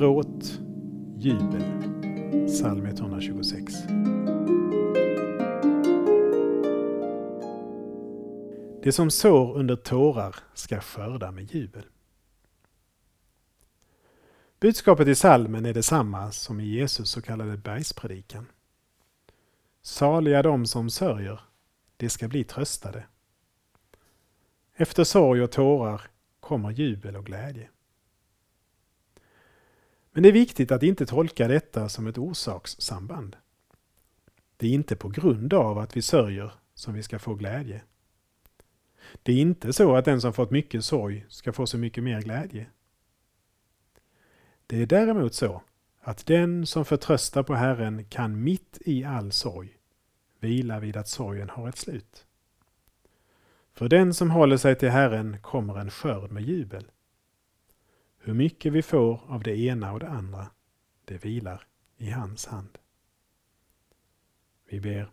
gråt, jubel. Psalm 126. Det som sår under tårar ska skörda med jubel. Budskapet i salmen är detsamma som i Jesus så kallade bergspredikan. Saliga de som sörjer, de ska bli tröstade. Efter sorg och tårar kommer jubel och glädje. Men det är viktigt att inte tolka detta som ett orsakssamband. Det är inte på grund av att vi sörjer som vi ska få glädje. Det är inte så att den som fått mycket sorg ska få så mycket mer glädje. Det är däremot så att den som förtröstar på Herren kan mitt i all sorg vila vid att sorgen har ett slut. För den som håller sig till Herren kommer en skörd med jubel. Hur mycket vi får av det ena och det andra, det vilar i hans hand. Vi ber.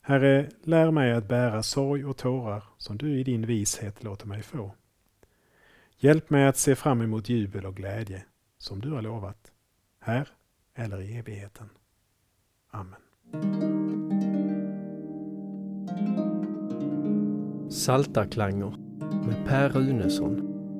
Herre, lär mig att bära sorg och tårar som du i din vishet låter mig få. Hjälp mig att se fram emot jubel och glädje som du har lovat, här eller i evigheten. Amen. Saltarklanger med Per Runesson